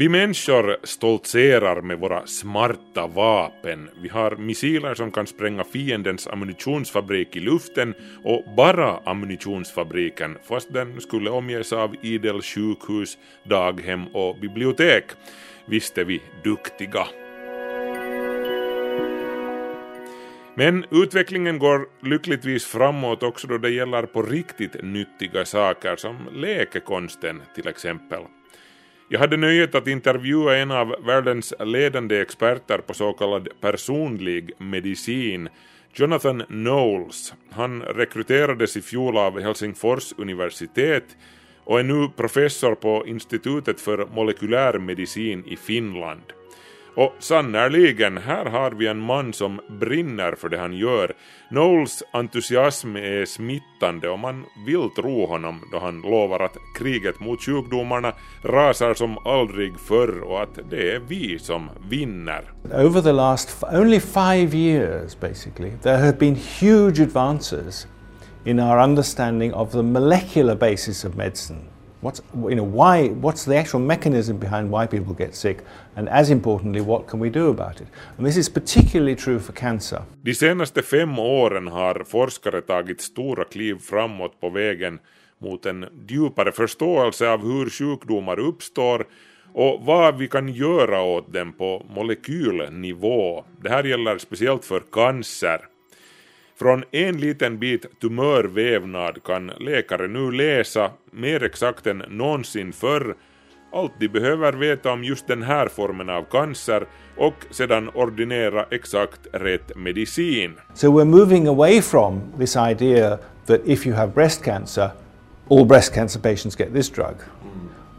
Vi människor stoltserar med våra smarta vapen. Vi har missiler som kan spränga fiendens ammunitionsfabrik i luften och bara ammunitionsfabriken fast den skulle omges av idel sjukhus, daghem och bibliotek. Visst är vi duktiga. Men utvecklingen går lyckligtvis framåt också då det gäller på riktigt nyttiga saker som läkekonsten till exempel. Jag hade nöjet att intervjua en av världens ledande experter på så kallad personlig medicin, Jonathan Knowles. Han rekryterades i fjol av Helsingfors universitet och är nu professor på Institutet för molekylär medicin i Finland. Och sannerligen, här har vi en man som brinner för det han gör. Knowles entusiasm är smittande och man vill tro honom då han lovar att kriget mot sjukdomarna rasar som aldrig förr och att det är vi som vinner. Over the last only five years basically, there have been huge advances in our understanding of the molecular basis of medicine. What's, you know, why, what's the actual mechanism behind why people get sick? And as importantly, what can we do about it? And this is particularly true for cancer. De senaste fem åren har forskare tagit stora kliv framåt på vägen mot en djupare förståelse av hur sjukdomar uppstår och vad vi kan göra åt dem på molekylnivå. Det här gäller speciellt för cancer. Från en liten bit tumörvävnad kan läkare nu läsa, mer exakt än någonsin förr, allt de behöver veta om just den här formen av cancer och sedan ordinera exakt rätt medicin. So we're moving away from this idea that if you have breast cancer, all breast cancer patients get this drug,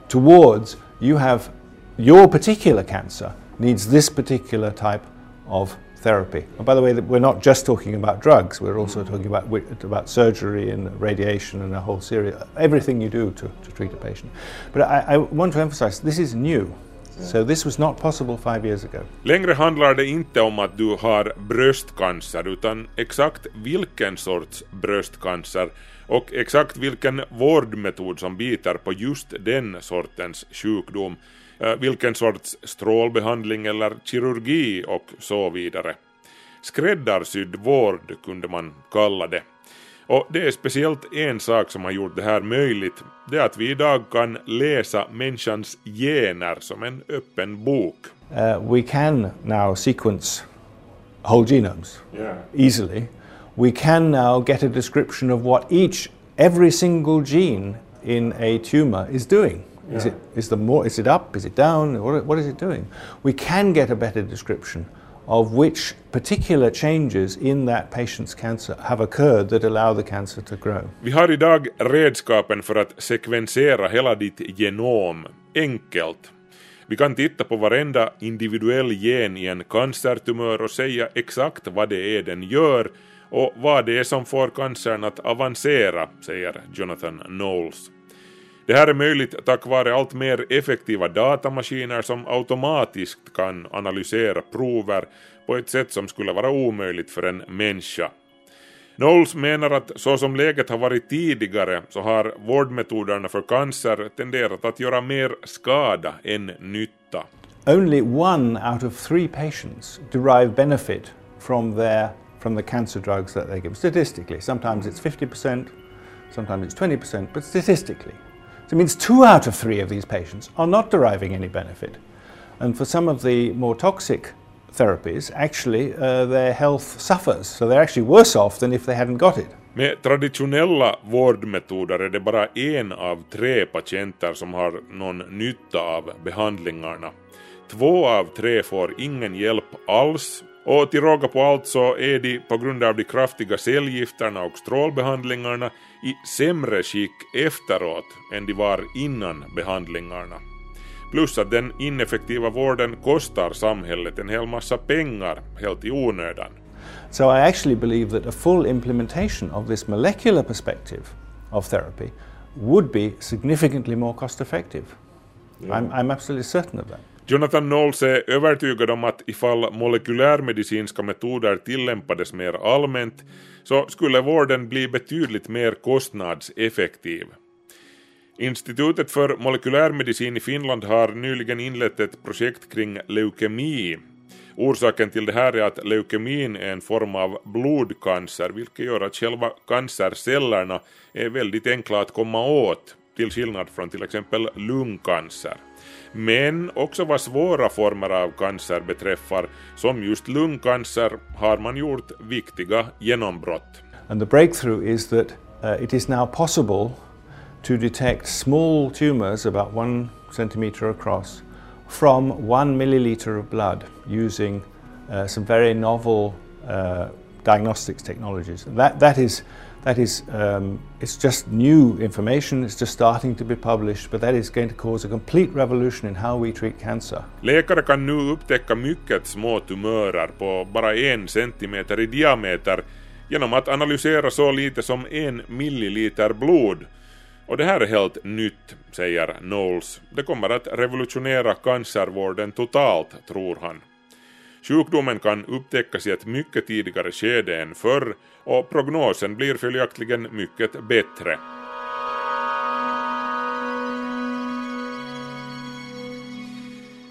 towards you have your particular cancer needs this particular type of therapy. And by the way, we're not just talking about drugs, we're also talking about, about surgery and radiation and a whole series, everything you do to, to treat a patient. But I, I want to emphasize this is new. So this was not possible five years ago. Längre handlar det inte om att du har bröstcancer utan exakt vilken sorts bröstcancer och exakt vilken vårdmetod som biter på just den sortens sjukdom vilken sorts strålbehandling eller kirurgi och så vidare. Skräddarsydd vård kunde man kalla det. Och det är speciellt en sak som har gjort det här möjligt, det är att vi idag kan läsa människans gener som en öppen bok. Uh, we can now sequence whole genomes yeah. easily. We can now get a description of what each, every single gene in a tumor is doing. Yeah. Is, it, is, the more, is it up? Is it down? What, what is it doing? We can get a better description of which particular changes in that patient's cancer have occurred that allow the cancer to grow. Vi har idag redskapen för att sekvensera hela ditt genom enkelt. Vi kan titta på varenda individuell gen i en cancertumör och säga exakt vad det är den gör och vad det är som får cancern att avancera, säger Jonathan Knowles. Det här är möjligt tack vare allt mer effektiva datamaskiner som automatiskt kan analysera prover på ett sätt som skulle vara omöjligt för en människa. Knowles menar att så som läget har varit tidigare så har vårdmetoderna för cancer tenderat att göra mer skada än nytta. Only one out of three patients derive benefit from their from the cancer drugs that they give. Statistically, sometimes it's 50%, sometimes it's 20%, but statistically. So it means two out of three of these patients are not deriving any benefit. And for some of the more toxic therapies, actually uh, their health suffers. So they're actually worse off than if they hadn't got it. Med traditionella vårdmetoder är det bara en av tre patienter som har någon nytta av behandlingarna. Två av tre får ingen hjälp alls och till råga på allt så är de på grund av de kraftiga cellgifterna och strålbehandlingarna i sämre skick efteråt än de var innan behandlingarna. Plus att den ineffektiva vården kostar samhället en hel massa pengar helt i onödan. So I actually believe that a full implementation of this molecular perspective of therapy would be significantly more cost effective. Yeah. I'm, I'm absolutely certain of that. Jonathan Knowles är övertygad om att ifall molekylärmedicinska metoder tillämpades mer allmänt så skulle vården bli betydligt mer kostnadseffektiv. Institutet för molekylärmedicin i Finland har nyligen inlett ett projekt kring leukemi. Orsaken till det här är att leukemin är en form av blodcancer, vilket gör att själva cancercellerna är väldigt enkla att komma åt, till skillnad från till exempel lungcancer. Men också vad svåra former av cancer beträffar, som just lungcancer, har man gjort viktiga genombrott. And the breakthrough is that uh, it is now possible to detect small tumors about one centimeter across from one milliliter of blood using uh, some very novel uh, diagnostics technologies. That, that is, that is um, it's just new information, it's just starting to be published, but that is going to cause a complete revolution in how we treat cancer. Läkare kan nu upptäcka mycket små tumörer på bara en centimeter i diameter genom att analysera så lite som en milliliter blod och det här är helt nytt, säger Knowles. Det kommer att revolutionera cancervården totalt, tror han. Sjukdomen kan upptäckas i ett mycket tidigare skede än förr och prognosen blir följaktligen mycket bättre.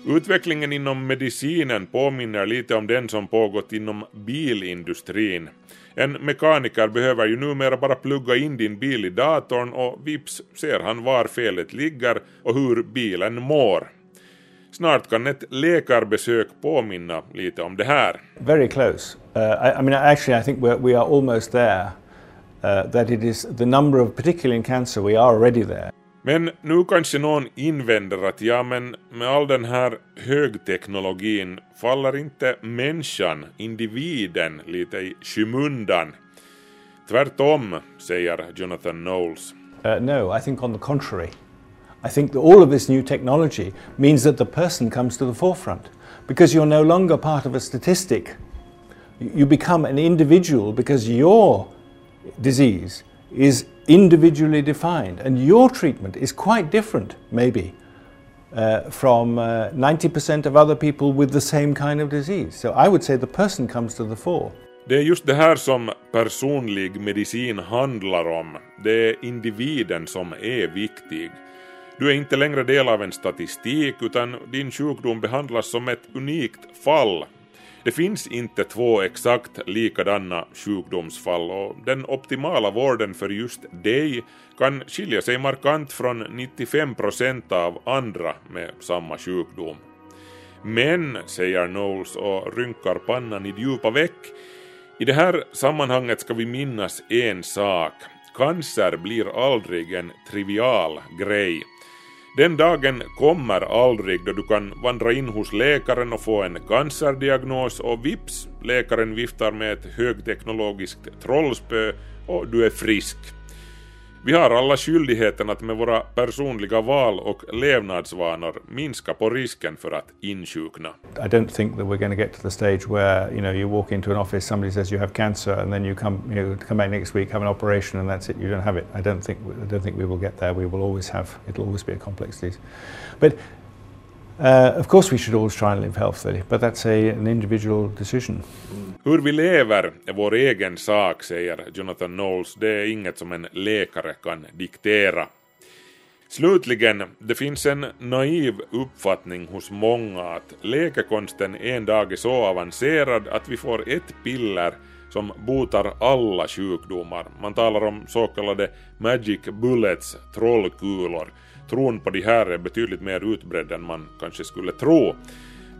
Utvecklingen inom medicinen påminner lite om den som pågått inom bilindustrin. En mekaniker behöver ju numera bara plugga in din bil i datorn och vips ser han var felet ligger och hur bilen mår. Snart kan ett läkarbesök påminna lite om det här. Very close. Uh, I, I mean, actually, I think we're, we are almost there. Uh, that it is the number of, particularly in cancer, we are already there. Men nu kanske någon invänder att ja, men med all den här högteknologin faller inte människan, individen, lite i skymundan? Tvärtom, säger Jonathan Knowles. Uh, no, I think on the contrary. I think that all of this new technology means that the person comes to the forefront because you're no longer part of a statistic. You become an individual because your disease is individually defined, and your treatment is quite different, maybe, uh, from uh, 90% of other people with the same kind of disease. So I would say the person comes to the fore. Det är just det här som personlig medicin handlar om. Det är individen som är viktig. Du är inte längre del av en statistik utan din sjukdom behandlas som ett unikt fall det finns inte två exakt likadana sjukdomsfall och den optimala vården för just dig kan skilja sig markant från 95% av andra med samma sjukdom. Men, säger Knowles och rynkar pannan i djupa veck, i det här sammanhanget ska vi minnas en sak. Cancer blir aldrig en trivial grej. Den dagen kommer aldrig då du kan vandra in hos läkaren och få en cancerdiagnos och vips, läkaren viftar med ett högteknologiskt trollspö och du är frisk. Vi har alla skyldigheten att med våra personliga val och levnadsvanor minska på risken för att insjukna. I don't think that we're going to get to the stage where you know you walk into an office, somebody says you have cancer, and then you come you know, come back next week, have an operation, and that's it. You don't have it. I don't think I don't think we will get there. We will always have it'll always be a complex disease, but. Uh, of course we should always try and live healthily, but that's a, an individual decision. Hur vi lever är vår egen sak, säger Jonathan Knowles. Det är inget som en läkare kan diktera. Slutligen, det finns en naiv uppfattning hos många att läkekonsten en dag är så avancerad att vi får ett piller som botar alla sjukdomar. Man talar om så kallade magic bullets, trollkulor. Tron på de här är betydligt mer utbredd än man kanske skulle tro.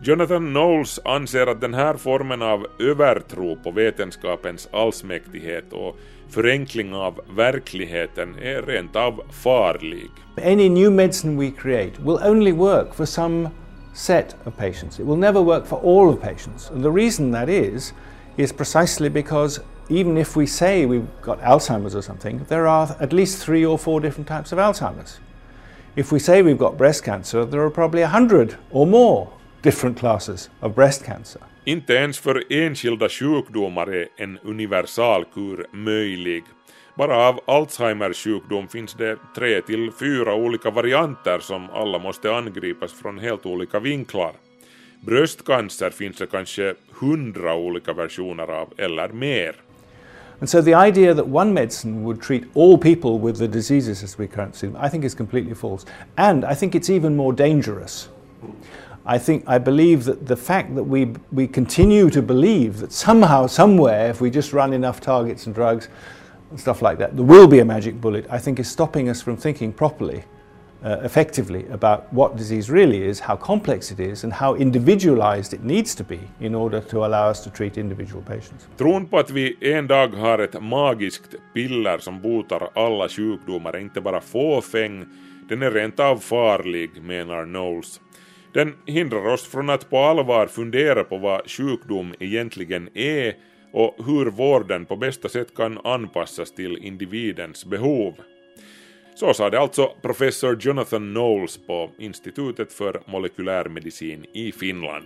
Jonathan Knowles anser att den här formen av övertro på vetenskapens allsmäktighet och förenkling av verkligheten är rent av farlig. Any new medicine we create will only work for some set of patients. It will never work for all of patients. And the reason that is is precisely because even if we say we've got Alzheimer's or something, there are at least three or four different types of Alzheimer's. If we say we've got breast cancer, there are probably a hundred or more different classes of breast cancer. Inte ens för enskilda sjukdomar är en universalkur möjlig. Bara av Alzheimers sjukdom finns det tre till fyra olika varianter som alla måste angripas från helt olika vinklar. Bröstcancer finns det kanske hundra olika versioner av eller mer. And so the idea that one medicine would treat all people with the diseases as we currently see them, I think is completely false. And I think it's even more dangerous. I think I believe that the fact that we we continue to believe that somehow, somewhere, if we just run enough targets and drugs and stuff like that, there will be a magic bullet, I think is stopping us from thinking properly uh, effectively about what disease really is, how complex it is, and how individualized it needs to be in order to allow us to treat individual patients. Tron på att vi en dag har ett magiskt piller som botar alla sjukdomar är inte bara fåfäng, den är rent av farlig, menar Knowles. Den hindrar oss från att på allvar fundera på vad sjukdom egentligen är och hur vården på bästa sätt kan anpassas till individens behov. Så sa det alltså professor Jonathan Knowles på Institutet för molekylärmedicin i Finland.